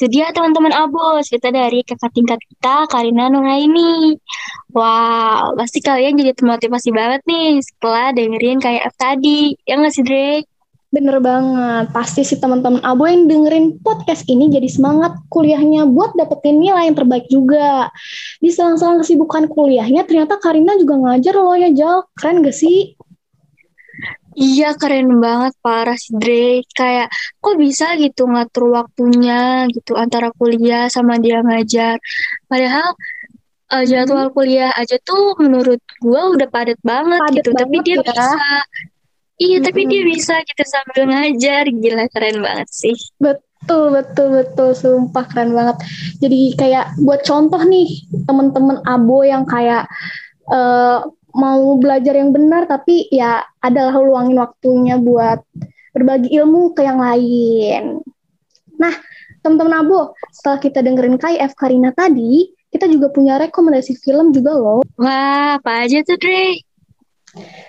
itu dia teman-teman Abo, cerita dari kakak tingkat kita, Karina Nuraini. Wow, pasti kalian jadi termotivasi banget nih setelah dengerin kayak F tadi. Ya nggak sih, Drake? Bener banget, pasti sih teman-teman Abo yang dengerin podcast ini jadi semangat kuliahnya buat dapetin nilai yang terbaik juga. Di selang-selang kesibukan kuliahnya ternyata Karina juga ngajar loh ya Jal, keren gak sih? Iya keren banget parah sih Drake. Kayak kok bisa gitu ngatur waktunya gitu antara kuliah sama dia ngajar. Padahal uh, jadwal kuliah aja tuh menurut gua udah padat banget Padat gitu. Tapi banget dia ya. bisa iya tapi dia bisa gitu sambil ngajar. Gila keren banget sih. Betul, betul, betul, sumpah keren banget. Jadi kayak buat contoh nih teman-teman Abo yang kayak eh, mau belajar yang benar tapi ya adalah luangin waktunya buat berbagi ilmu ke yang lain. Nah, teman-teman Abo, setelah kita dengerin KF Karina tadi, kita juga punya rekomendasi film juga loh. wah apa aja tuh Drake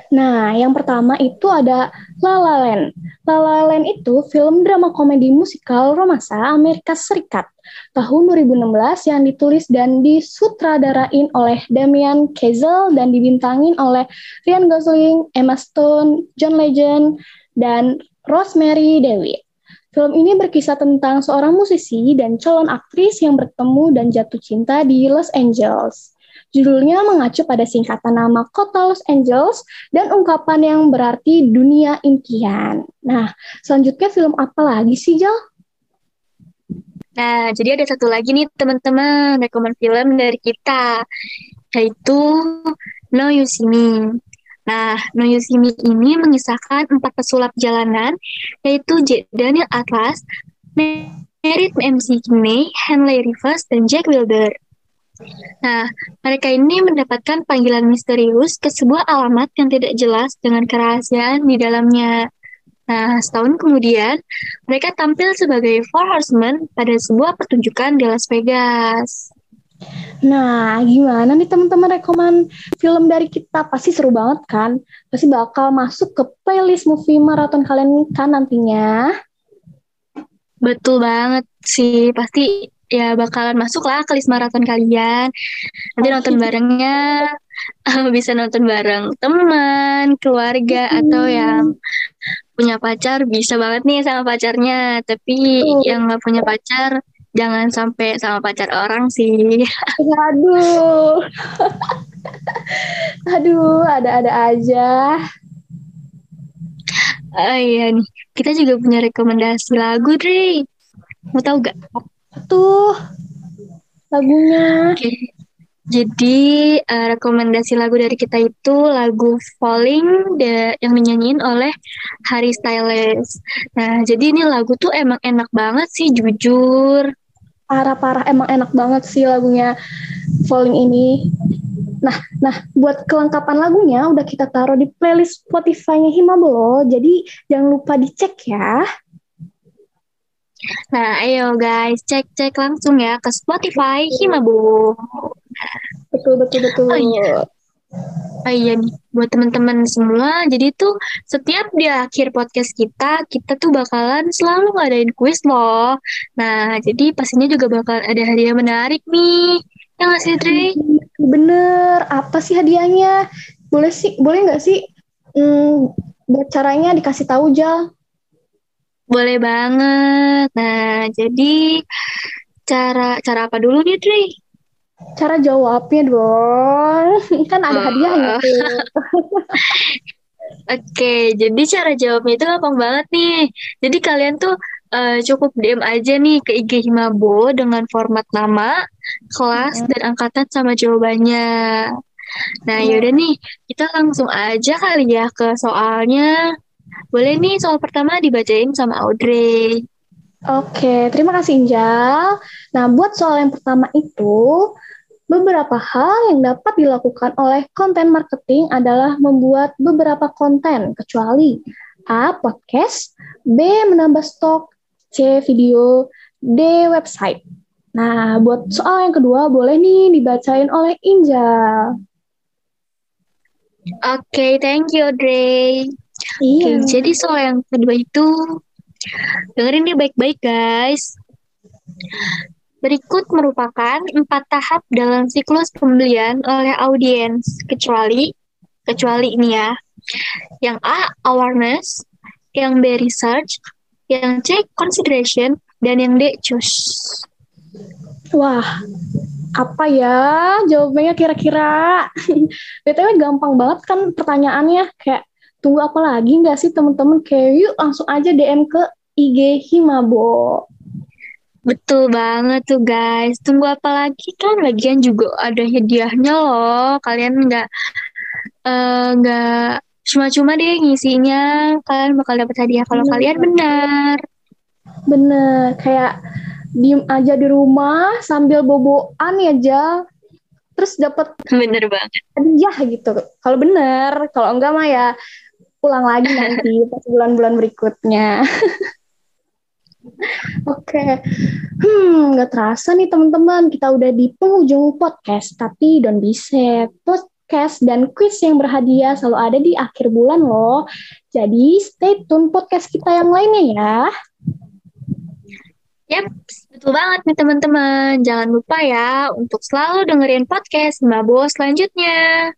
Nah, yang pertama itu ada La La Land. La La Land itu film drama komedi musikal romansa Amerika Serikat tahun 2016 yang ditulis dan disutradarain oleh Damian Chazelle dan dibintangin oleh Ryan Gosling, Emma Stone, John Legend, dan Rosemary DeWitt. Film ini berkisah tentang seorang musisi dan calon aktris yang bertemu dan jatuh cinta di Los Angeles. Judulnya mengacu pada singkatan nama kota Los Angeles dan ungkapan yang berarti dunia impian. Nah, selanjutnya film apa lagi sih, Jal? Nah, jadi ada satu lagi nih teman-teman, rekomen film dari kita, yaitu No You See Me. Nah, No You See Me ini mengisahkan empat pesulap jalanan, yaitu. Daniel Atlas, Merit MC Kinney, Henley Rivers, dan Jack Wilder. Nah, mereka ini mendapatkan panggilan misterius ke sebuah alamat yang tidak jelas dengan kerahasiaan di dalamnya. Nah, setahun kemudian, mereka tampil sebagai Four Horsemen pada sebuah pertunjukan di Las Vegas. Nah, gimana nih teman-teman rekomen film dari kita? Pasti seru banget kan? Pasti bakal masuk ke playlist movie maraton kalian kan nantinya. Betul banget sih, pasti ya bakalan masuk lah ke list maraton kalian. Nanti nonton barengnya, bisa nonton bareng teman, keluarga, atau yang punya pacar bisa banget nih sama pacarnya. Tapi Betul. yang nggak punya pacar, jangan sampai sama pacar orang sih. Aduh. Aduh, ada-ada aja. Oh iya nih, kita juga punya rekomendasi lagu, Dre. Mau tahu gak? Tuh, lagunya. Oke. Jadi eh, rekomendasi lagu dari kita itu lagu Falling da- yang dinyanyiin oleh Harry Styles. Nah, jadi ini lagu tuh emang enak banget sih, jujur. Parah-parah, emang enak banget sih lagunya Falling ini. Nah, nah buat kelengkapan lagunya udah kita taruh di playlist Spotify-nya Himabo loh. Jadi jangan lupa dicek ya. Nah, ayo guys, cek-cek langsung ya ke Spotify Himabo. Betul, betul, betul. Oh iya. Oh iya nih, buat teman-teman semua, jadi tuh setiap di akhir podcast kita, kita tuh bakalan selalu ngadain kuis loh. Nah, jadi pastinya juga bakal ada hadiah menarik nih. Ya nggak sih, Dre? Bener, apa sih hadiahnya? Boleh sih, boleh nggak sih? Hmm, buat caranya dikasih tahu Jal. Boleh banget. Nah, jadi cara cara apa dulu nih, Dre? Cara jawabnya dong. Kan ada hadiahnya tuh. Oke, jadi cara jawabnya itu gampang banget nih. Jadi kalian tuh eh, cukup DM aja nih ke IG Himabo dengan format nama, kelas, dan angkatan sama jawabannya. Nah, yaudah nih, kita langsung aja kali ya ke soalnya. Boleh nih soal pertama dibacain sama Audrey. Oke, terima kasih Injal. Nah, buat soal yang pertama itu, beberapa hal yang dapat dilakukan oleh konten marketing adalah membuat beberapa konten, kecuali A. Podcast, B. Menambah stok, C. Video, D. Website. Nah, buat soal yang kedua, boleh nih dibacain oleh Injal. Oke, thank you. Oke, Iya. jadi soal yang kedua itu dengerin nih baik-baik guys. Berikut merupakan empat tahap dalam siklus pembelian oleh audiens, kecuali kecuali ini ya. Yang A awareness, yang B research, yang C consideration, dan yang D choose. Wah, apa ya jawabannya kira-kira? BTW gampang banget kan pertanyaannya kayak tunggu apa lagi nggak sih teman-teman kayak yuk langsung aja DM ke IG Himabo. Betul banget tuh guys. Tunggu apa lagi kan lagian juga ada hadiahnya loh. Kalian nggak eh, nggak uh, cuma-cuma deh ngisinya. Kalian bakal dapat hadiah kalau bener. kalian benar. Bener, kayak diem aja di rumah sambil boboan ya Jal. Terus dapat bener banget. Hadiah gitu. Kalau bener, kalau enggak mah ya pulang lagi nanti pas bulan-bulan berikutnya. Oke, okay. hmm, nggak terasa nih teman-teman, kita udah di penghujung podcast, tapi don't be sad. Podcast dan quiz yang berhadiah selalu ada di akhir bulan loh. Jadi stay tune podcast kita yang lainnya ya. Yap, betul banget nih teman-teman. Jangan lupa ya untuk selalu dengerin podcast Mabo selanjutnya.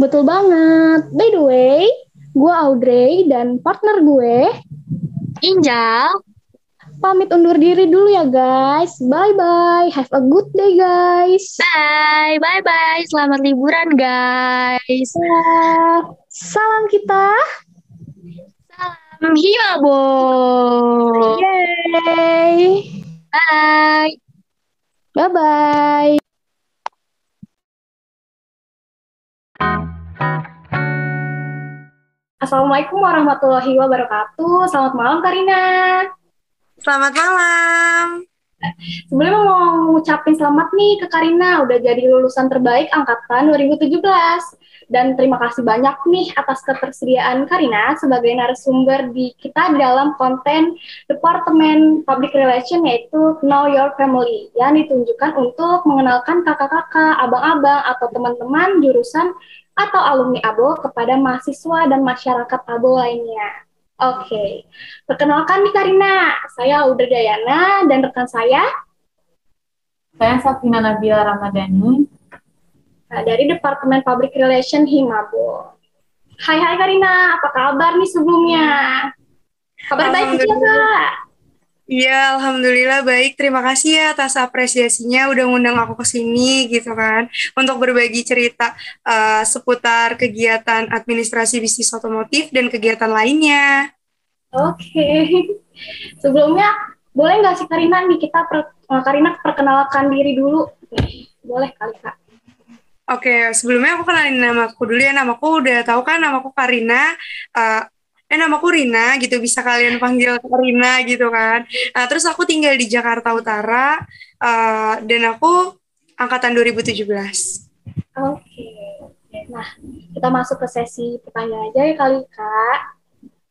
Betul banget. By the way, gue Audrey dan partner gue, Injal, pamit undur diri dulu ya guys. Bye bye. Have a good day guys. Bye. Bye bye. Selamat liburan guys. Ya. Salam kita. Salam Himabo. Yay. Bye. Bye bye. Assalamualaikum warahmatullahi wabarakatuh. Selamat malam Karina. Selamat malam. Sebelumnya mau ngucapin selamat nih ke Karina, udah jadi lulusan terbaik angkatan 2017. Dan terima kasih banyak nih atas ketersediaan Karina sebagai narasumber di kita dalam konten Departemen Public Relation yaitu Know Your Family yang ditunjukkan untuk mengenalkan kakak-kakak, abang-abang, atau teman-teman jurusan atau alumni ABO kepada mahasiswa dan masyarakat ABO lainnya. Oke, okay. perkenalkan nih Karina, saya Uda Dayana dan rekan saya. Saya Safina Nabila Ramadhani. Nah, dari Departemen Public Relation Himabo. Hai hai Karina, apa kabar nih sebelumnya? Kabar baik juga Kak? Iya, alhamdulillah baik. Terima kasih ya atas apresiasinya udah ngundang aku ke sini gitu kan untuk berbagi cerita uh, seputar kegiatan administrasi bisnis otomotif dan kegiatan lainnya. Oke. Okay. Sebelumnya boleh nggak sih Karina nih kita per, uh, Karina perkenalkan diri dulu. Boleh kali Kak. Oke, okay, sebelumnya aku kenalin nama aku dulu ya. Namaku udah tahu kan namaku Karina. Uh, eh namaku Rina gitu bisa kalian panggil Rina gitu kan nah terus aku tinggal di Jakarta Utara uh, dan aku angkatan 2017 oke okay. nah kita masuk ke sesi pertanyaan aja ya kali kak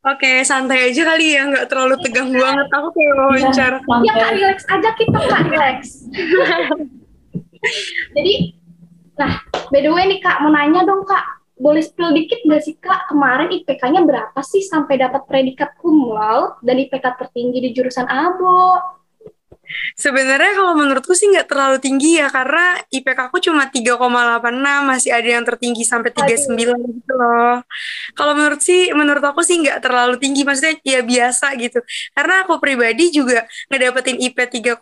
Oke, okay, santai aja kali ya, nggak terlalu tegang ya. banget. Aku kayak iya, wawancara. Iya, Kak, relax aja kita, Kak, relax. Jadi, nah, by the way nih, Kak, mau nanya dong, Kak boleh spill dikit gak sih Kak, kemarin IPK-nya berapa sih sampai dapat predikat cum laude dan IPK tertinggi di jurusan ABO? Sebenarnya kalau menurutku sih nggak terlalu tinggi ya karena IPK aku cuma 3,86 masih ada yang tertinggi sampai 39 Aduh. gitu loh. Kalau menurut sih menurut aku sih nggak terlalu tinggi maksudnya ya biasa gitu. Karena aku pribadi juga ngedapetin IP 3,86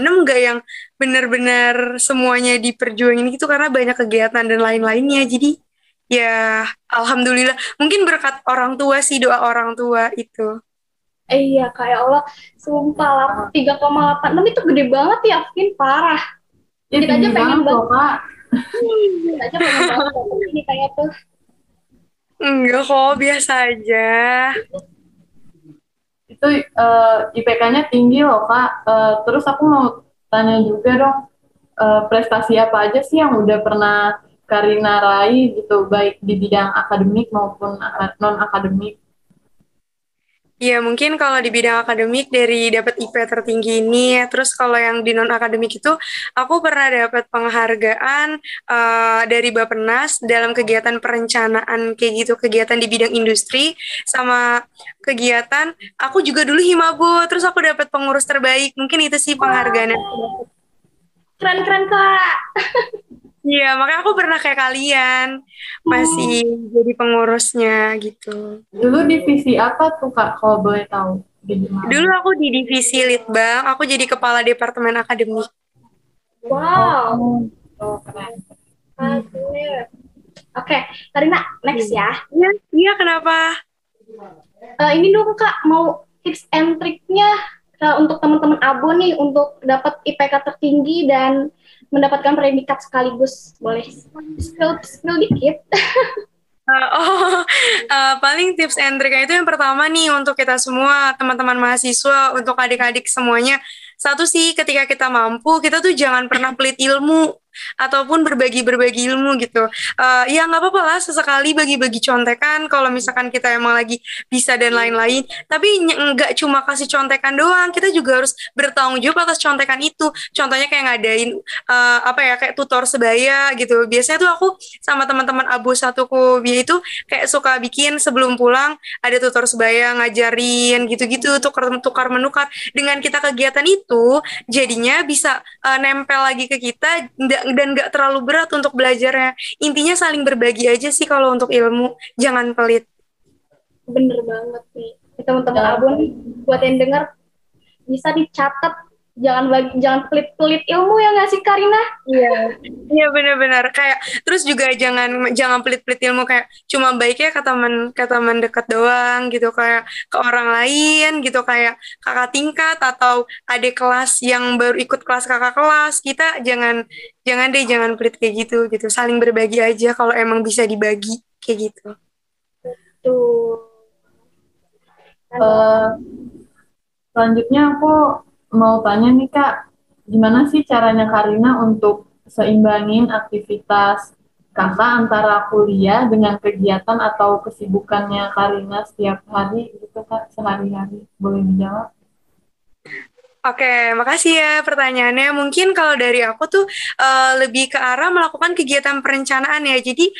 nggak yang benar-benar semuanya diperjuangin gitu karena banyak kegiatan dan lain-lainnya. Jadi Ya, alhamdulillah. Mungkin berkat orang tua sih doa orang tua itu. Eh, iya, kayak Allah. Sumpah, 3,86 itu gede banget ya, mungkin parah. Ya, kita aja pengen banget, Kak. kita aja pengen banget ini kayak tuh. Enggak kok, biasa aja. Itu uh, eh, IPK-nya tinggi loh, Kak. Uh, terus aku mau tanya juga dong, uh, prestasi apa aja sih yang udah pernah Karina Rai gitu baik di bidang akademik maupun non akademik Ya mungkin kalau di bidang akademik dari dapat IP tertinggi ini, terus kalau yang di non akademik itu aku pernah dapat penghargaan uh, dari Bappenas dalam kegiatan perencanaan kayak gitu, kegiatan di bidang industri sama kegiatan aku juga dulu himabo, terus aku dapat pengurus terbaik. Mungkin itu sih penghargaan. Keren-keren kak. Iya, makanya aku pernah kayak kalian masih hmm. jadi pengurusnya gitu. Dulu divisi apa tuh kak, kalau boleh tahu? Dulu aku di divisi litbang, aku jadi kepala departemen akademik. Wow. Oh, keren. Oke, okay. Karina, next ya. Iya, iya kenapa? Uh, ini dong kak, mau tips and triknya uh, untuk teman-teman abo nih untuk dapat IPK tertinggi dan mendapatkan predikat sekaligus. Boleh spill spill dikit. Uh, oh, uh, paling tips and triknya itu yang pertama nih untuk kita semua teman-teman mahasiswa untuk adik-adik semuanya. Satu sih ketika kita mampu kita tuh jangan pernah pelit ilmu ataupun berbagi-berbagi ilmu gitu. Uh, ya nggak apa-apa lah sesekali bagi-bagi contekan kalau misalkan kita emang lagi bisa dan lain-lain. Tapi nggak cuma kasih contekan doang, kita juga harus bertanggung jawab atas contekan itu. Contohnya kayak ngadain uh, apa ya kayak tutor sebaya gitu. Biasanya tuh aku sama teman-teman abu satuku dia itu kayak suka bikin sebelum pulang ada tutor sebaya ngajarin gitu-gitu tukar tukar menukar. Dengan kita kegiatan itu jadinya bisa uh, nempel lagi ke kita dan gak terlalu berat untuk belajarnya. Intinya saling berbagi aja sih kalau untuk ilmu, jangan pelit. Bener banget nih. Teman-teman Abun, buat yang dengar, bisa dicatat jangan bagi jangan pelit-pelit ilmu ya nggak sih Karina? Iya, iya benar-benar. Kayak terus juga jangan jangan pelit-pelit ilmu. Kayak cuma baiknya ke teman ke teman dekat doang gitu. Kayak ke orang lain gitu. Kayak kakak tingkat atau adik kelas yang baru ikut kelas kakak kelas. Kita jangan jangan deh jangan pelit kayak gitu gitu. Saling berbagi aja kalau emang bisa dibagi kayak gitu. Tuh. Uh, selanjutnya aku mau tanya nih Kak, gimana sih caranya Karina untuk seimbangin aktivitas kakak antara kuliah dengan kegiatan atau kesibukannya Karina setiap hari gitu Kak, sehari-hari? Boleh dijawab? Oke, makasih ya pertanyaannya. Mungkin kalau dari aku tuh uh, lebih ke arah melakukan kegiatan perencanaan ya. Jadi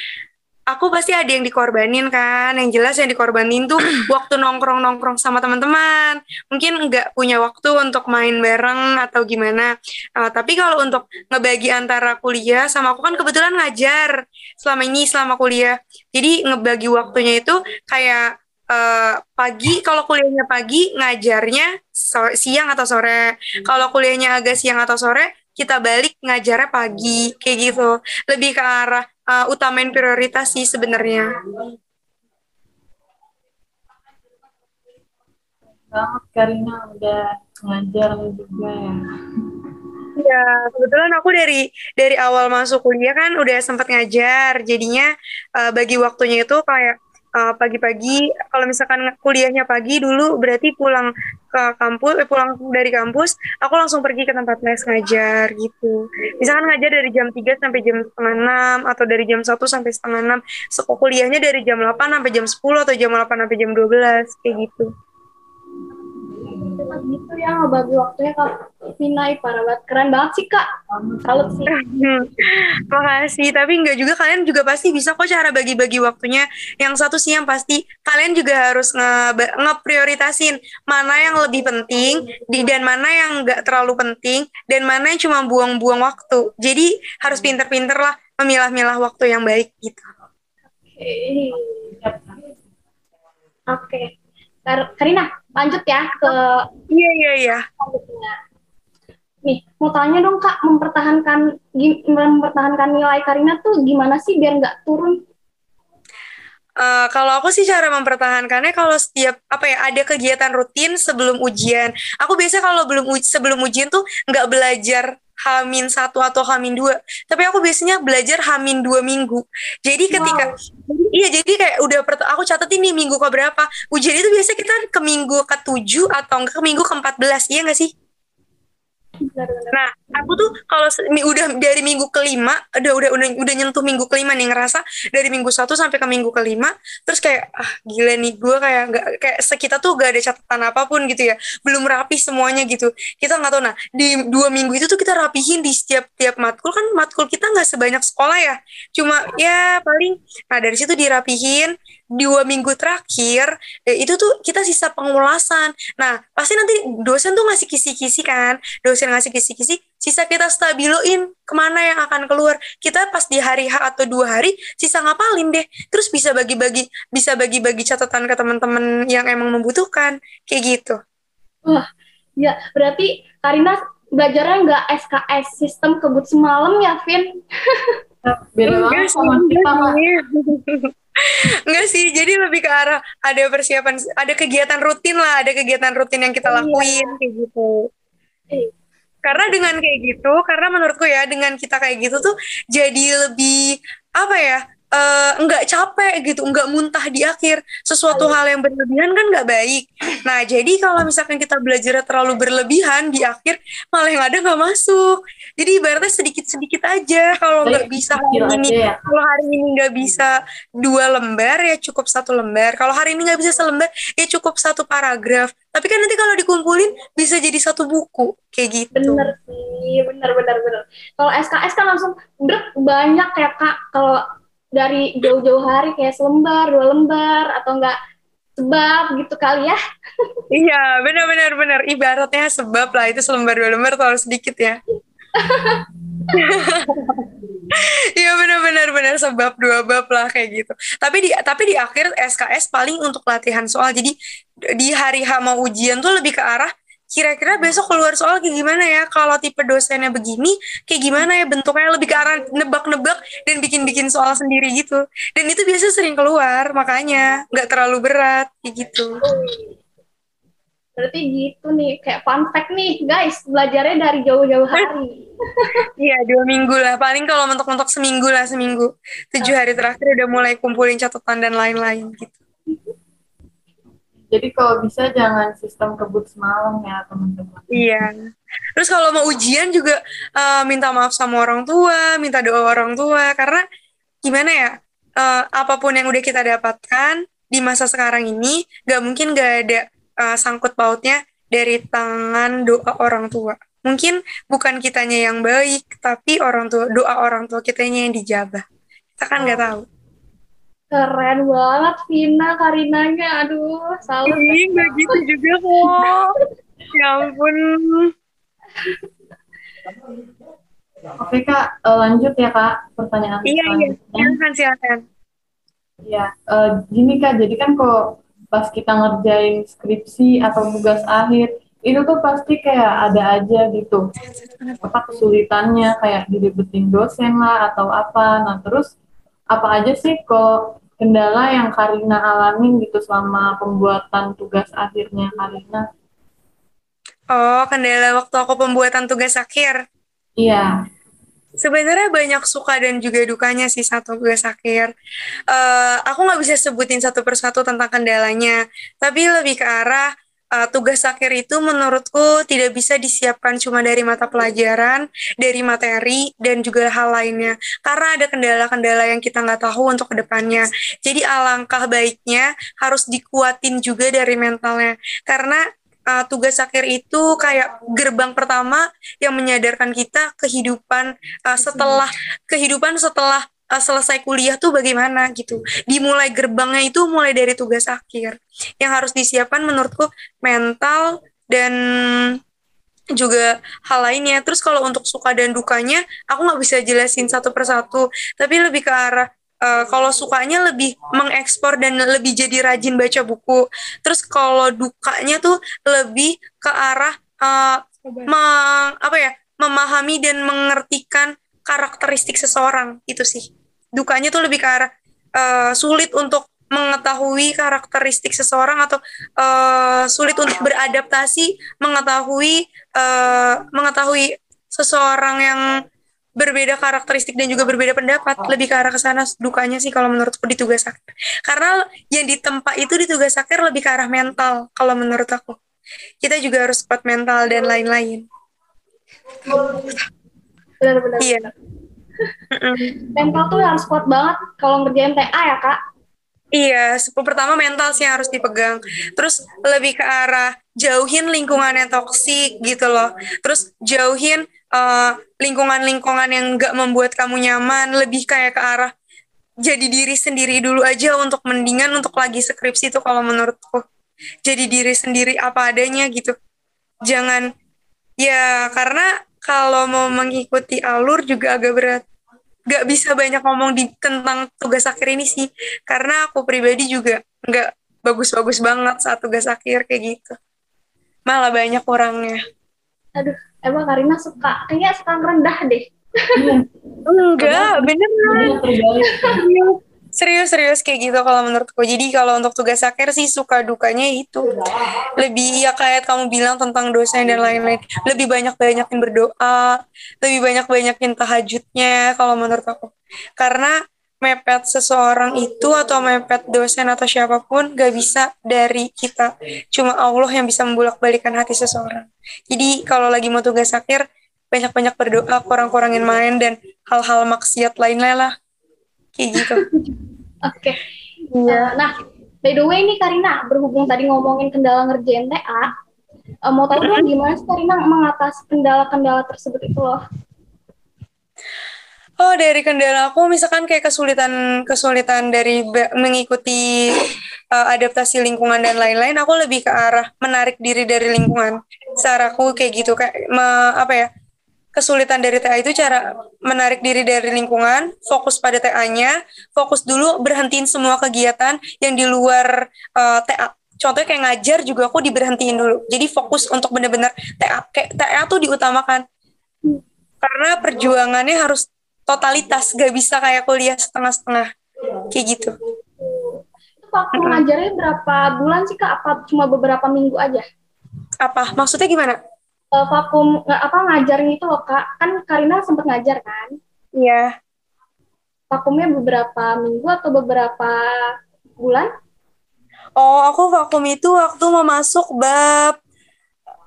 aku pasti ada yang dikorbanin kan. Yang jelas yang dikorbanin tuh waktu nongkrong nongkrong sama teman-teman. Mungkin nggak punya waktu untuk main bareng atau gimana. Uh, tapi kalau untuk ngebagi antara kuliah sama aku kan kebetulan ngajar selama ini selama kuliah. Jadi ngebagi waktunya itu kayak uh, pagi kalau kuliahnya pagi ngajarnya so siang atau sore. Kalau kuliahnya agak siang atau sore kita balik ngajarnya pagi kayak gitu. Lebih ke arah uh, utamain prioritas sih sebenarnya. banget Karina udah ngajar juga ya. Ya, kebetulan aku dari dari awal masuk kuliah kan udah sempat ngajar, jadinya uh, bagi waktunya itu kayak uh, pagi-pagi. Kalau misalkan kuliahnya pagi dulu berarti pulang ke kampus eh, pulang dari kampus aku langsung pergi ke tempat les ngajar gitu. Misalkan ngajar dari jam 3 sampai jam setengah enam atau dari jam 1 sampai setengah enam. Sekolah kuliahnya dari jam 8 sampai jam 10 atau jam 8 sampai jam 12 kayak gitu gitu ya ngebagi waktunya kak Vinay parah banget. Keren banget sih kak. Salut sih. Makasih. Tapi enggak juga kalian juga pasti bisa kok cara bagi-bagi waktunya. Yang satu sih yang pasti kalian juga harus nge ngeprioritasin mana yang lebih penting di dan mana yang enggak terlalu penting dan mana yang cuma buang-buang waktu. Jadi harus pinter-pinter lah memilah-milah waktu yang baik gitu. Oke. Okay. Karina, lanjut ya ke Iya iya iya. Nih, mau tanya dong Kak, mempertahankan mempertahankan nilai Karina tuh gimana sih biar nggak turun? Uh, kalau aku sih cara mempertahankannya kalau setiap apa ya ada kegiatan rutin sebelum ujian. Aku biasa kalau belum uji, sebelum ujian tuh nggak belajar Hamin satu atau Hamin dua, tapi aku biasanya belajar Hamin dua minggu. Jadi ketika wow. iya jadi kayak udah aku catat ini minggu ke berapa. Ujian itu biasanya kita ke minggu ke tujuh atau enggak ke minggu ke empat belas, iya nggak sih? Nah, aku tuh kalau udah dari minggu kelima, udah udah udah udah nyentuh minggu kelima nih ngerasa dari minggu satu sampai ke minggu kelima, terus kayak ah gila nih gue kayak nggak kayak sekitar tuh gak ada catatan apa pun gitu ya, belum rapi semuanya gitu. Kita nggak tahu nah di dua minggu itu tuh kita rapihin di setiap tiap matkul kan matkul kita nggak sebanyak sekolah ya, cuma ya paling nah dari situ dirapihin dua minggu terakhir eh, itu tuh kita sisa pengulasan. Nah pasti nanti dosen tuh ngasih kisi-kisi kan, dosen ngasih kisi-kisi, sisa kita stabiloin ke mana yang akan keluar. Kita pas di hari H atau dua hari sisa ngapalin deh, terus bisa bagi-bagi bisa bagi-bagi catatan ke teman-teman yang emang membutuhkan kayak gitu. Wah, ya berarti Karina belajarnya nggak SKS sistem kebut semalam ya, Vin? Beda banget sama kita, Enggak sih, jadi lebih ke arah ada persiapan, ada kegiatan rutin lah, ada kegiatan rutin yang kita iya. lakuin iya. kayak gitu. Iya. Karena dengan kayak gitu, karena menurutku ya dengan kita kayak gitu tuh jadi lebih apa ya? Uh, nggak capek gitu, nggak muntah di akhir. Sesuatu hal yang berlebihan kan nggak baik. Nah, jadi kalau misalkan kita belajar terlalu berlebihan di akhir, malah yang ada nggak masuk. Jadi ibaratnya sedikit-sedikit aja. Kalau nggak bisa hari ini, ya. kalau hari ini nggak bisa dua lembar ya cukup satu lembar. Kalau hari ini nggak bisa selembar ya cukup satu paragraf. Tapi kan nanti kalau dikumpulin bisa jadi satu buku kayak gitu. Bener sih, bener bener bener. Kalau SKS kan langsung banyak ya kak. Kalau dari jauh-jauh hari kayak selembar, dua lembar atau enggak sebab gitu kali ya. iya, benar-benar benar. Ibaratnya sebab lah itu selembar dua lembar terlalu sedikit ya. Iya benar-benar benar sebab dua bab lah kayak gitu. Tapi di tapi di akhir SKS paling untuk latihan soal. Jadi di hari H mau ujian tuh lebih ke arah kira-kira besok keluar soal kayak gimana ya? Kalau tipe dosennya begini kayak gimana ya bentuknya? Lebih ke arah nebak-nebak dan bikin-bikin soal sendiri gitu. Dan itu biasa sering keluar makanya nggak terlalu berat kayak gitu. Berarti gitu nih kayak fun fact nih guys belajarnya dari jauh-jauh hari. Iya dua minggu lah. Paling kalau mentok-mentok seminggu lah seminggu. Tujuh hari terakhir udah mulai kumpulin catatan dan lain-lain gitu jadi kalau bisa jangan sistem kebut semalam ya teman-teman. Iya. Terus kalau mau ujian juga uh, minta maaf sama orang tua, minta doa orang tua karena gimana ya? Uh, apa pun yang udah kita dapatkan di masa sekarang ini, gak mungkin gak ada uh, sangkut pautnya dari tangan doa orang tua. Mungkin bukan kitanya yang baik, tapi orang tua doa orang tua kitanya yang dijabah. Kita kan nggak tahu. Keren banget Vina Karinanya. Aduh, salut. Ini nggak gitu juga kok. ya ampun. Oke Kak, uh, lanjut ya Kak pertanyaan Iya, iya. Silakan, silakan. Ya, uh, gini Kak, jadi kan kok pas kita ngerjain skripsi atau tugas akhir, itu tuh pasti kayak ada aja gitu. Apa kesulitannya, kayak diribetin dosen lah atau apa. Nah, terus apa aja sih kok kendala yang Karina alamin gitu selama pembuatan tugas akhirnya Karina? Oh, kendala waktu aku pembuatan tugas akhir? Iya. Sebenarnya banyak suka dan juga dukanya sih satu tugas akhir. Uh, aku nggak bisa sebutin satu persatu tentang kendalanya, tapi lebih ke arah uh, tugas akhir itu menurutku tidak bisa disiapkan cuma dari mata pelajaran, dari materi, dan juga hal lainnya. Karena ada kendala-kendala yang kita nggak tahu untuk ke depannya. Jadi alangkah baiknya harus dikuatin juga dari mentalnya. Karena uh, tugas akhir itu kayak gerbang pertama yang menyadarkan kita kehidupan uh, setelah kehidupan setelah uh, selesai kuliah tuh bagaimana gitu. Dimulai gerbangnya itu mulai dari tugas akhir. Yang harus disiapkan menurutku mental dan juga hal lainnya. Terus kalau untuk suka dan dukanya, aku nggak bisa jelasin satu persatu. Tapi lebih ke arah uh, kalau sukanya lebih mengekspor dan lebih jadi rajin baca buku. Terus kalau dukanya tuh lebih ke arah uh, meng, apa ya memahami dan mengertikan karakteristik seseorang itu sih dukanya tuh lebih ke arah uh, sulit untuk mengetahui karakteristik seseorang atau uh, sulit untuk beradaptasi mengetahui uh, mengetahui seseorang yang berbeda karakteristik dan juga berbeda pendapat. Lebih ke arah ke sana dukanya sih kalau menurutku di tugas akhir karena yang ditempa itu di tugas akhir lebih ke arah mental kalau menurut aku. Kita juga harus kuat mental dan lain-lain. Benar-benar. Iya. Mental tuh harus kuat banget kalau ngerjain TA ya kak. Iya, pertama mental sih yang harus dipegang. Terus lebih ke arah jauhin lingkungan yang toksik gitu loh. Terus jauhin eh, lingkungan-lingkungan yang gak membuat kamu nyaman. Lebih kayak ke arah jadi diri sendiri dulu aja untuk mendingan untuk lagi skripsi itu kalau menurutku. Jadi diri sendiri apa adanya gitu. Jangan ya karena kalau mau mengikuti alur juga agak berat. Gak bisa banyak ngomong di tentang tugas akhir ini sih. Karena aku pribadi juga nggak bagus-bagus banget saat tugas akhir kayak gitu. Malah banyak orangnya. Aduh, emang Karina suka, kayaknya suka rendah deh. Enggak, bener jadi terbalik. Serius, serius kayak gitu kalau menurutku. Jadi kalau untuk tugas akhir sih suka dukanya itu. Lebih ya kayak kamu bilang tentang dosen dan lain-lain. Lebih banyak-banyakin berdoa, lebih banyak-banyakin tahajudnya kalau menurut aku. Karena mepet seseorang itu atau mepet dosen atau siapa pun gak bisa dari kita. Cuma Allah yang bisa membulak-balikan hati seseorang. Jadi kalau lagi mau tugas akhir, banyak-banyak berdoa, kurang-kurangin main, dan hal-hal maksiat lainnya lah. Kayak gitu. Oke. Eh, nah, by the way nih Karina, berhubung tadi ngomongin kendala ngerjain TA, eh, mau tahu dong gimana sih Karina mengatasi kendala-kendala tersebut itu loh? Oh, dari kendala aku misalkan kayak kesulitan kesulitan dari mengikuti uh, adaptasi lingkungan dan lain-lain, aku lebih ke arah menarik diri dari lingkungan. Saraku kayak gitu kayak me- apa ya? Kesulitan dari TA itu cara menarik diri dari lingkungan, fokus pada TA-nya, fokus dulu berhentiin semua kegiatan yang di luar uh, TA. Contohnya kayak ngajar juga aku diberhentiin dulu. Jadi fokus untuk benar-benar TA. Kayak TA tuh diutamakan. Karena perjuangannya harus totalitas, gak bisa kayak kuliah setengah-setengah. Kayak gitu. Itu waktu ngajarnya berapa bulan sih Kak? Apa cuma beberapa minggu aja? Apa? Maksudnya gimana? Eh, vakum nggak apa ngajarnya itu loh Kak. Kan Karina sempat ngajar kan? Iya. Vakumnya beberapa minggu atau beberapa bulan? Oh, aku vakum itu waktu mau masuk bab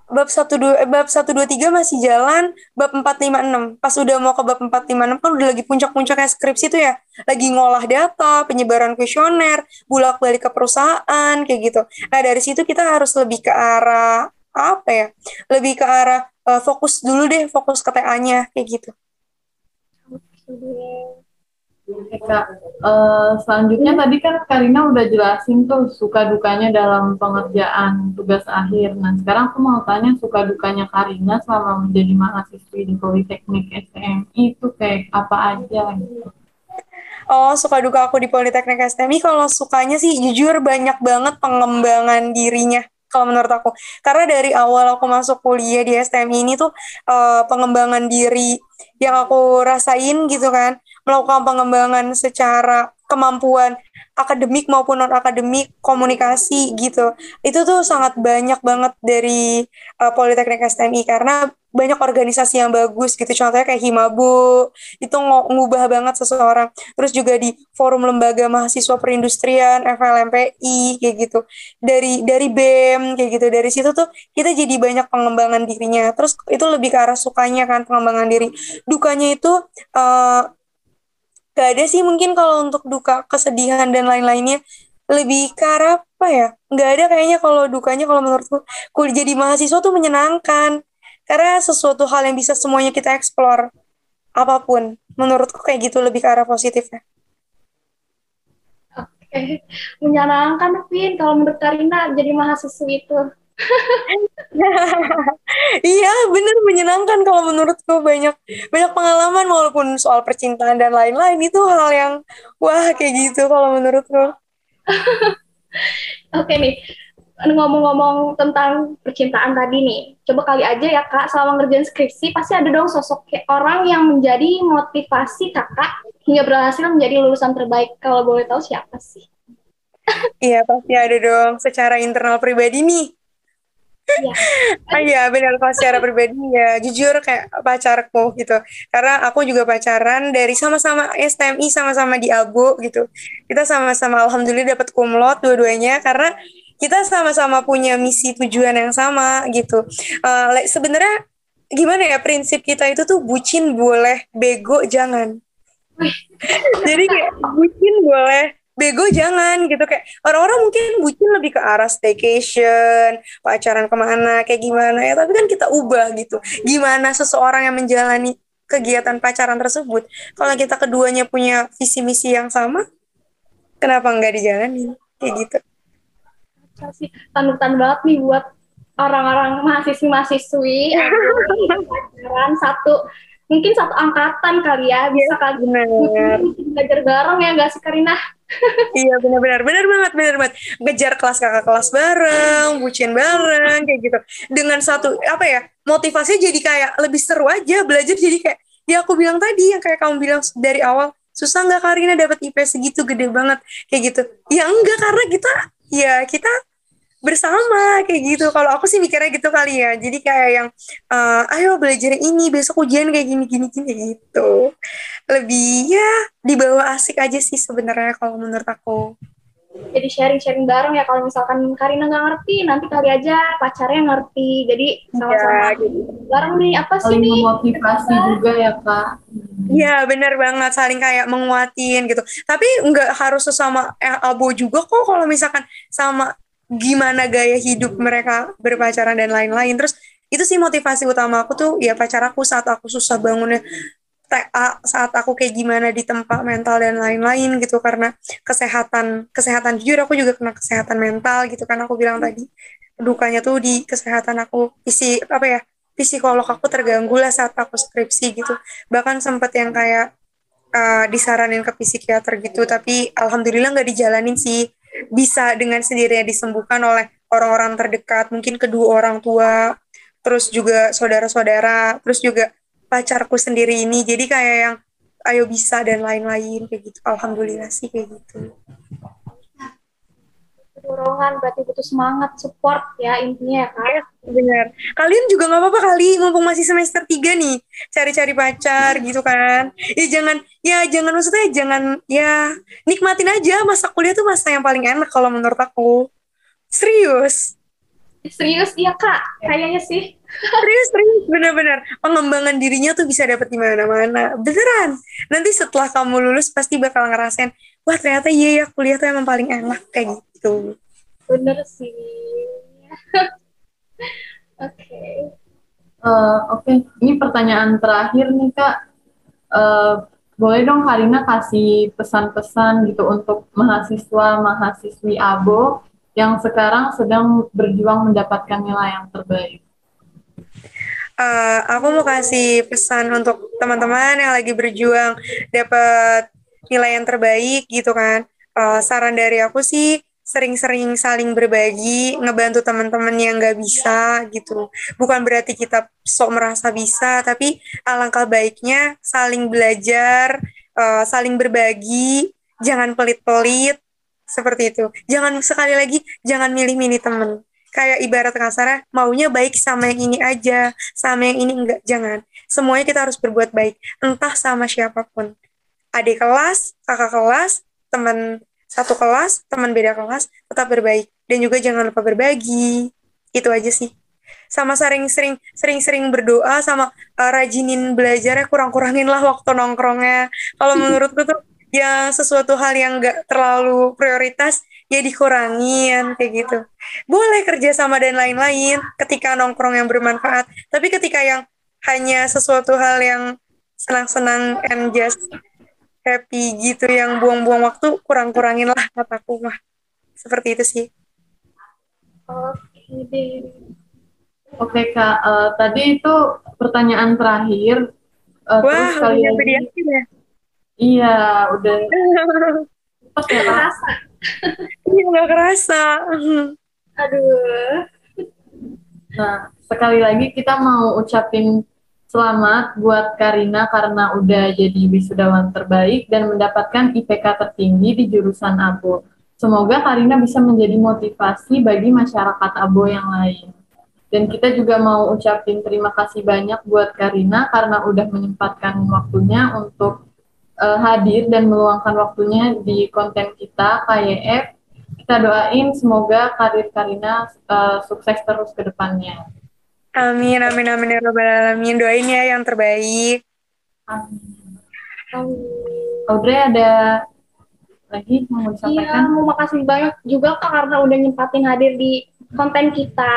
bab 1 2 bab 1 2 3 masih jalan, bab 4 5 6. Pas udah mau ke bab 4 5 6 kan udah lagi puncak-puncaknya skripsi itu ya. Lagi ngolah data, penyebaran kuesioner, bolak-balik ke perusahaan kayak gitu. Nah, dari situ kita harus lebih ke arah apa ya? Lebih ke arah eh, fokus dulu deh, fokus ke TA-nya kayak gitu. Oke, Kak. Eh, selanjutnya tadi kan Karina udah jelasin tuh suka dukanya dalam pengerjaan tugas akhir. Nah, sekarang aku mau tanya suka dukanya Karina selama menjadi mahasiswi di Politeknik STMI itu kayak apa aja gitu. Oh, suka duka aku di Politeknik STMI. Kalau sukanya sih jujur banyak banget pengembangan dirinya. Kalau menurut aku. Karena dari awal aku masuk kuliah di STMI ini tuh eh, pengembangan diri yang aku rasain gitu kan. Melakukan pengembangan secara kemampuan akademik maupun non akademik komunikasi gitu. Itu tuh sangat banyak banget dari uh, Politeknik STMI karena banyak organisasi yang bagus gitu. Contohnya kayak Himabu itu ng- ngubah banget seseorang. Terus juga di forum lembaga mahasiswa perindustrian FLMPI kayak gitu. Dari dari BEM kayak gitu. Dari situ tuh kita jadi banyak pengembangan dirinya. Terus itu lebih ke arah sukanya kan pengembangan diri. Dukanya itu uh, gak ada sih mungkin kalau untuk duka kesedihan dan lain-lainnya lebih ke arah apa ya? Nggak ada kayaknya kalau dukanya kalau menurutku kuliah jadi mahasiswa tuh menyenangkan. Karena sesuatu hal yang bisa semuanya kita explore apa pun. Menurutku kayak gitu lebih ke arah positifnya. Oke, menyenangkan Vin. Kalau menurut Karina jadi mahasiswi itu. iya bener menyenangkan kalau menurutku. Banyak banyak pengalaman walaupun soal percintaan dan lain-lain. Itu hal yang wah kayak gitu kalau menurutku. Oke nih, ngomong-ngomong tentang percintaan tadi nih, coba kali aja ya kak, selama ngerjain skripsi pasti ada dong sosok kayak orang yang menjadi motivasi kakak hingga berhasil menjadi lulusan terbaik. Kalau boleh tahu siapa sih? iya pasti ada dong secara internal pribadi nih Iya. Ah iya benar kalau secara pribadi ya jujur kayak pacarku gitu karena aku juga pacaran dari sama-sama STMI sama-sama di Abu gitu kita sama-sama alhamdulillah dapat kumlot dua-duanya karena kita sama-sama punya misi tujuan yang sama gitu le- sebenarnya gimana ya prinsip kita itu tuh bucin boleh, bego jangan. Jadi kayak bucin boleh, bego jangan gitu kayak orang-orang mungkin bucin lebih ke arah staycation, pacaran ke mana, kayak gimana ya. Tapi kan kita ubah gitu. Gimana seseorang yang menjalani kegiatan pacaran tersebut, kalau kita keduanya punya visi misi yang sama, kenapa nggak dijalanin kayak gitu? sih panutan banget nih buat orang-orang mahasiswi-mahasiswi pacaran satu mungkin satu angkatan kali ya bisa kali Benar. belajar bareng ya nggak sih Karina? Iya benar-benar benar banget benar banget. Ngejar kelas kakak kelas bareng bucin bareng kayak gitu. Dengan satu apa ya motivasinya jadi kayak lebih seru aja belajar jadi kayak ya aku bilang tadi yang kayak kamu bilang dari awal susah nggak Karina dapat IP segitu gede banget kayak gitu. Ya enggak karena kita ya kita bersama kayak gitu. Kalau aku sih mikirnya gitu kali ya. Jadi kayak yang uh, ayo belajar ini besok ujian kayak gini gini gini gitu. Lebih ya dibawa asik aja sih sebenarnya kalau menurut aku. Jadi sharing-sharing bareng ya kalau misalkan Karina nggak ngerti nanti kali aja pacarnya ngerti. Jadi sama-sama ya, gitu. bareng nih. Apa sih nih? memotivasi juga ya kak. Iya benar banget. Saling kayak menguatin gitu. Tapi nggak harus sesama eh, abo juga kok kalau misalkan sama gimana gaya hidup mereka berpacaran dan lain-lain. Terus itu sih motivasi utama aku tuh ya pacar aku saat aku susah bangunnya TA saat aku kayak gimana di tempat mental dan lain-lain gitu. Karena kesehatan kesehatan jujur aku juga kena kesehatan mental gitu kan. Aku bilang tadi dukanya tuh di kesehatan aku isi apa ya psikolog aku terganggu lah saat aku skripsi gitu. Bahkan sempet yang kayak uh, disaranin ke psikiater gitu. Tapi alhamdulillah nggak dijalanin sih bisa dengan sendirinya disembuhkan oleh orang-orang terdekat mungkin kedua orang tua terus juga saudara-saudara terus juga pacarku sendiri ini. Jadi kayak yang ayo bisa dan lain-lain kayak gitu. Alhamdulillah sih kayak gitu dorongan berarti butuh semangat support ya intinya ya kak. Yes, benar kalian juga nggak apa-apa kali mumpung masih semester 3 nih cari-cari pacar gitu kan. Ya jangan ya jangan maksudnya jangan ya nikmatin aja masa kuliah tuh masa yang paling enak kalau menurut aku. Serius. Serius iya kak. Kayaknya sih. Serius serius bener-bener. Pengembangan dirinya tuh bisa dapet di mana-mana. Beneran. Nanti setelah kamu lulus pasti bakal ngerasain wah ternyata iya ya kuliah tuh emang paling enak kayak gitu bener sih oke okay. uh, oke okay. ini pertanyaan terakhir nih kak uh, boleh dong Karina kasih pesan-pesan gitu untuk mahasiswa mahasiswi abo yang sekarang sedang berjuang mendapatkan nilai yang terbaik? Uh, aku mau kasih pesan untuk teman-teman yang lagi berjuang dapat nilai yang terbaik gitu kan. Uh, saran dari aku sih sering-sering saling berbagi, ngebantu teman-teman yang nggak bisa gitu. Bukan berarti kita sok merasa bisa, tapi alangkah baiknya saling belajar, uh, saling berbagi, jangan pelit-pelit, seperti itu. Jangan sekali lagi jangan milih-milih temen. Kayak ibarat kasarnya maunya baik sama yang ini aja sama yang ini enggak jangan. Semuanya kita harus berbuat baik entah sama siapa pun. Adik kelas kakak kelas teman satu kelas teman beda kelas tetap berbaik. Dan juga jangan lupa berbagi. Itu aja sih. Sama sering-sering sering-sering berdoa sama uh, rajinin belajarnya kurang-kurangin lah waktu nongkrongnya. Kalau menurutku tuh yang sesuatu hal yang nggak terlalu prioritas ya dikurangin kayak gitu. Boleh kerja sama dan lain-lain ketika nongkrong yang bermanfaat. Tapi ketika yang hanya sesuatu hal yang senang-senang and just happy gitu yang buang-buang waktu kurang-kurangin lah kataku mah seperti itu sih oke oke kak uh, tadi itu pertanyaan terakhir uh, wah terus kali ya Iya, udah. Pas ya, kerasa. Iya, nggak kerasa. Aduh. Nah, sekali lagi kita mau ucapin selamat buat Karina karena udah jadi wisudawan terbaik dan mendapatkan IPK tertinggi di jurusan Abo. Semoga Karina bisa menjadi motivasi bagi masyarakat Abo yang lain. Dan kita juga mau ucapin terima kasih banyak buat Karina karena udah menyempatkan waktunya untuk uh, hadir dan meluangkan waktunya di konten kita KYF. Kita doain semoga karir Karina uh, sukses terus ke depannya. Amin, amin, amin ya robbal alamin. Doain ya yang terbaik. Amin. Audrey ada lagi mau Iya, disampaikan? mau makasih banyak juga Kak karena udah nyempatin hadir di konten kita.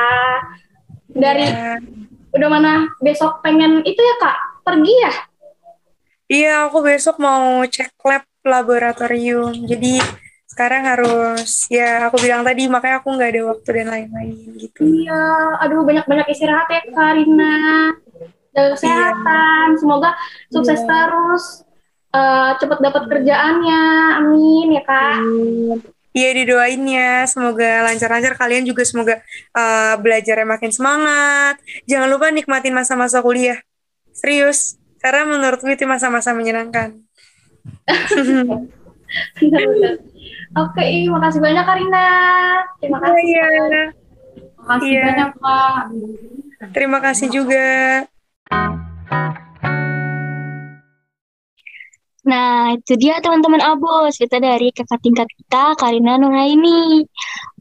Dari Iya. udah mana besok pengen itu ya Kak, pergi ya? Iya, aku besok mau cek lab laboratorium. Jadi sekarang harus, ya aku bilang tadi, makanya aku nggak ada waktu dan lain-lain gitu. Iya, aduh banyak-banyak istirahat ya Karina. Jaga kesehatan, semoga sukses Iya. terus. Eh, cepet dapat kerjaannya, amin ya Kak. Iya didoainnya, semoga lancar-lancar. Kalian juga semoga uh, belajarnya makin semangat. Jangan lupa nikmatin masa-masa kuliah. Serius, karena menurutku itu masa-masa menyenangkan. Oke, makasih banyak Karina. Terima kasih. Iya, Makasih Iya. banyak, Kak. terima kasih juga. Nah, itu dia teman-teman Abos, cerita dari kakak tingkat kita, Karina Nuraini.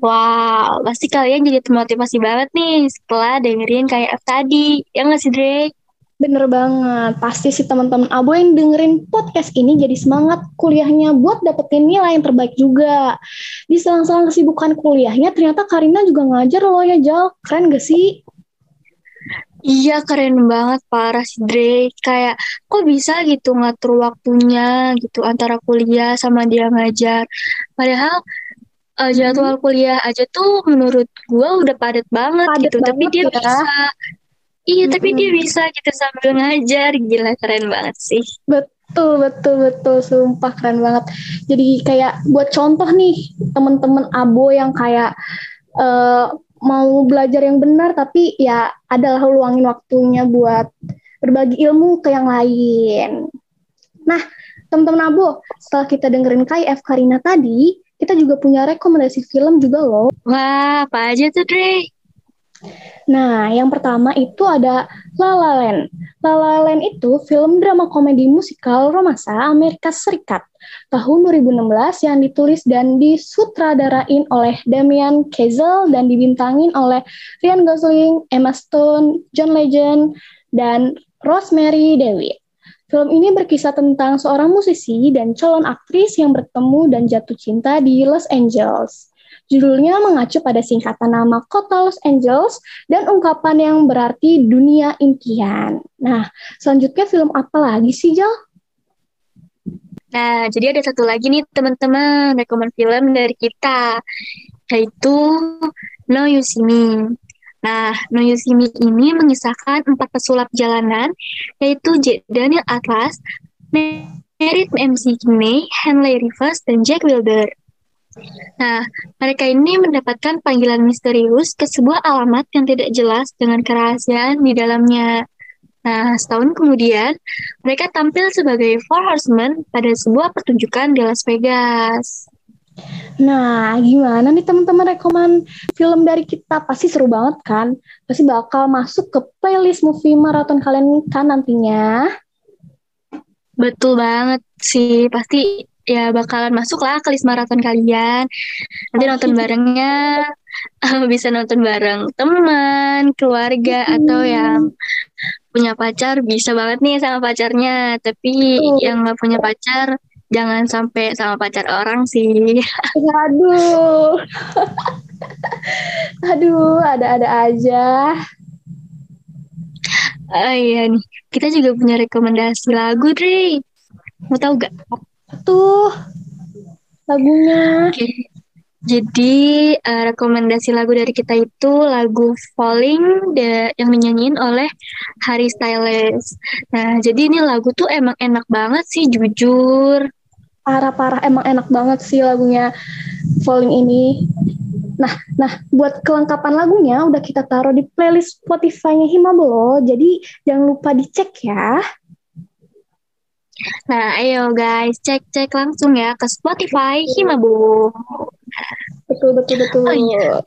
Wow, pasti kalian jadi termotivasi banget nih setelah dengerin kayak F tadi. Ya nggak sih, Drake? Bener banget, pasti sih teman-teman Abo yang dengerin podcast ini jadi semangat kuliahnya buat dapetin nilai yang terbaik juga. Di selang-selang kesibukan kuliahnya ternyata Karina juga ngajar loh ya Jal, keren gak sih? Iya, keren banget parah sih, Drake. Kayak, kok bisa gitu ngatur waktunya gitu antara kuliah sama dia ngajar. Padahal eh, jadwal kuliah aja tuh menurut gua udah padat banget Padat gitu. Tapi banget dia ya. bisa, iya, tapi dia bisa gitu sambil ngajar. Gila, keren banget sih. Betul, betul, betul, sumpah keren banget. Jadi kayak buat contoh nih teman-teman Abo yang kayak eh, mau belajar yang benar tapi ya adalah luangin waktunya buat berbagi ilmu ke yang lain. Nah, teman-teman Abo, setelah kita dengerin KF Karina tadi, kita juga punya rekomendasi film juga loh. Wah, apa aja tuh, Drake? Nah, yang pertama itu ada La La Land. La La Land itu film drama komedi musikal romansa Amerika Serikat tahun 2016 yang ditulis dan disutradarain oleh Damien Chazelle dan dibintangin oleh Ryan Gosling, Emma Stone, John Legend, dan Rosemary DeWitt. Film ini berkisah tentang seorang musisi dan calon aktris yang bertemu dan jatuh cinta di Los Angeles. Judulnya mengacu pada singkatan nama kota Los Angeles dan ungkapan yang berarti dunia impian. Nah, selanjutnya film apa lagi sih, Jal? Nah, jadi ada satu lagi nih teman-teman, rekomen film dari kita, yaitu No You See Me. Nah, No You See Me ini mengisahkan empat pesulap jalanan, yaitu J. Daniel Atlas, Merit MC Kinney, Henley Rivers, dan Jack Wilder. Nah, mereka ini mendapatkan panggilan misterius ke sebuah alamat yang tidak jelas dengan kerahasiaan di dalamnya. Nah, setahun kemudian, mereka tampil sebagai Four Horsemen pada sebuah pertunjukan di Las Vegas. Nah, gimana nih teman-teman rekomen film dari kita? Pasti seru banget kan? Pasti bakal masuk ke playlist movie maraton kalian kan nantinya. Betul banget sih, pasti ya bakalan masuk lah ke list maraton kalian. Nanti nonton barengnya, bisa nonton bareng teman, keluarga, atau yang punya pacar bisa banget nih sama pacarnya. Tapi Betul. yang nggak punya pacar, jangan sampai sama pacar orang sih. Aduh. Aduh, ada-ada aja. Oh iya nih, kita juga punya rekomendasi lagu, Dre. Mau tahu gak? Tuh, lagunya. Oke. Jadi eh, rekomendasi lagu dari kita itu lagu Falling da- yang dinyanyiin oleh Harry Styles. Nah, jadi ini lagu tuh emang enak banget sih jujur. Parah-parah, emang enak banget sih lagunya Falling ini. Nah, nah buat kelengkapan lagunya udah kita taruh di playlist Spotify-nya Himabolo. Jadi jangan lupa dicek ya. Nah, ayo guys, cek-cek langsung ya ke Spotify Himabo. Betul, betul, betul. Oh iya.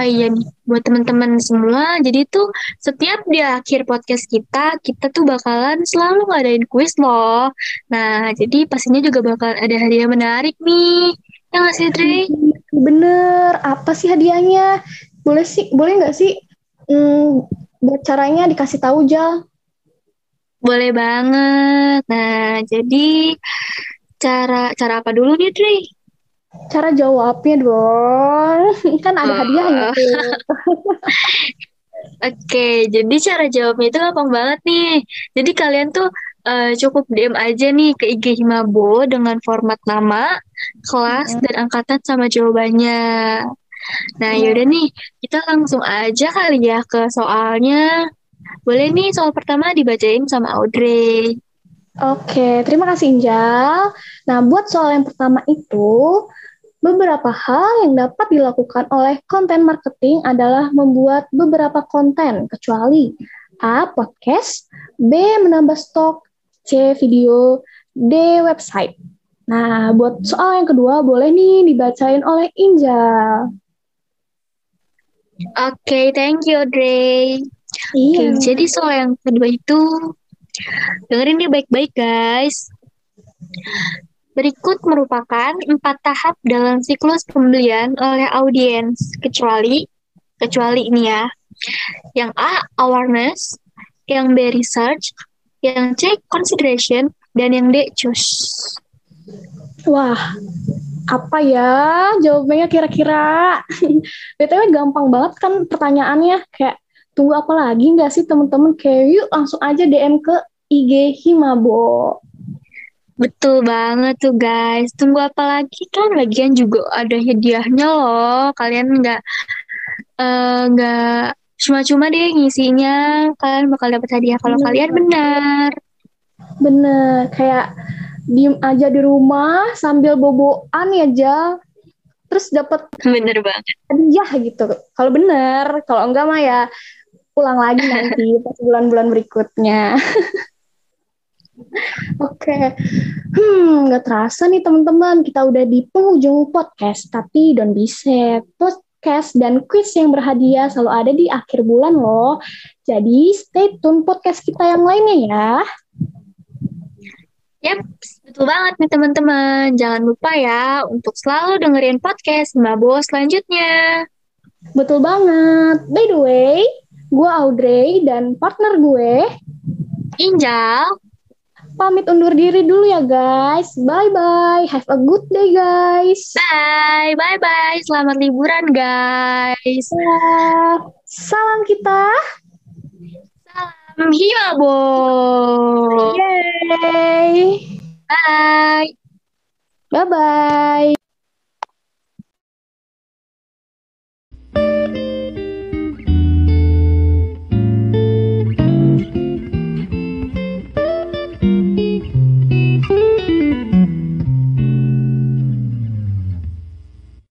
Oh iya nih, buat teman-teman semua, jadi tuh setiap di akhir podcast kita, kita tuh bakalan selalu ngadain kuis loh. Nah, jadi pastinya juga bakal ada hadiah menarik nih. Ya nggak sih, Dre? Bener, apa sih hadiahnya? Boleh sih, boleh nggak sih? Hmm, Buat caranya dikasih tahu, Jal. Boleh banget. Nah, jadi cara cara apa dulu nih, Tri? Cara jawabnya dong. Kan ada Oh. hadiahnya tuh. Oke, jadi cara jawabnya itu gampang banget nih. Jadi kalian tuh eh, cukup DM aja nih ke IG Himabo dengan format nama, kelas, dan angkatan sama jawabannya. Nah, yaudah nih, kita langsung aja kali ya ke soalnya. Boleh nih, soal pertama dibacain sama Audrey. Oke, terima kasih Injal. Nah, buat soal yang pertama itu, beberapa hal yang dapat dilakukan oleh konten marketing adalah membuat beberapa konten, kecuali A. Podcast, B. Menambah stok, C. Video, D. Website. Nah, buat soal yang kedua, boleh nih dibacain oleh Injal. Oke, thank you, Audrey. Oke, Iya. jadi soal yang kedua itu dengerin nih baik-baik guys. Berikut merupakan empat tahap dalam siklus pembelian oleh audiens, kecuali kecuali ini ya. Yang A awareness, yang B research, yang C consideration, dan yang D choose. Wah, apa ya jawabannya kira-kira? BTW gampang banget kan pertanyaannya kayak tunggu apa lagi nggak sih teman-teman kayak yuk langsung aja DM ke IG Himabo. Betul banget tuh guys. Tunggu apa lagi kan lagian juga ada hadiahnya loh. Kalian nggak eh, nggak cuma-cuma deh ngisinya. Kalian bakal dapat hadiah kalau Bener. kalian benar. Bener, kayak diem aja di rumah sambil boboan ya Jal. Terus dapat Bener banget. hadiah gitu. Kalau bener, kalau enggak mah ya ulang lagi nanti pas bulan-bulan berikutnya. Oke, hmm, nggak terasa nih teman-teman, kita udah di penghujung podcast, tapi don't be sad. Podcast dan quiz yang berhadiah selalu ada di akhir bulan loh. Jadi stay tune podcast kita yang lainnya ya. Yap, betul banget nih teman-teman. Jangan lupa ya untuk selalu dengerin podcast Mabo selanjutnya. Betul banget. By the way, gue Audrey dan partner gue Injal, pamit undur diri dulu ya guys. Bye-bye. Have a good day guys. bye, bye-bye. Selamat liburan guys. Salam kita. Salam Himabo. Yay. Bye. Bye-bye.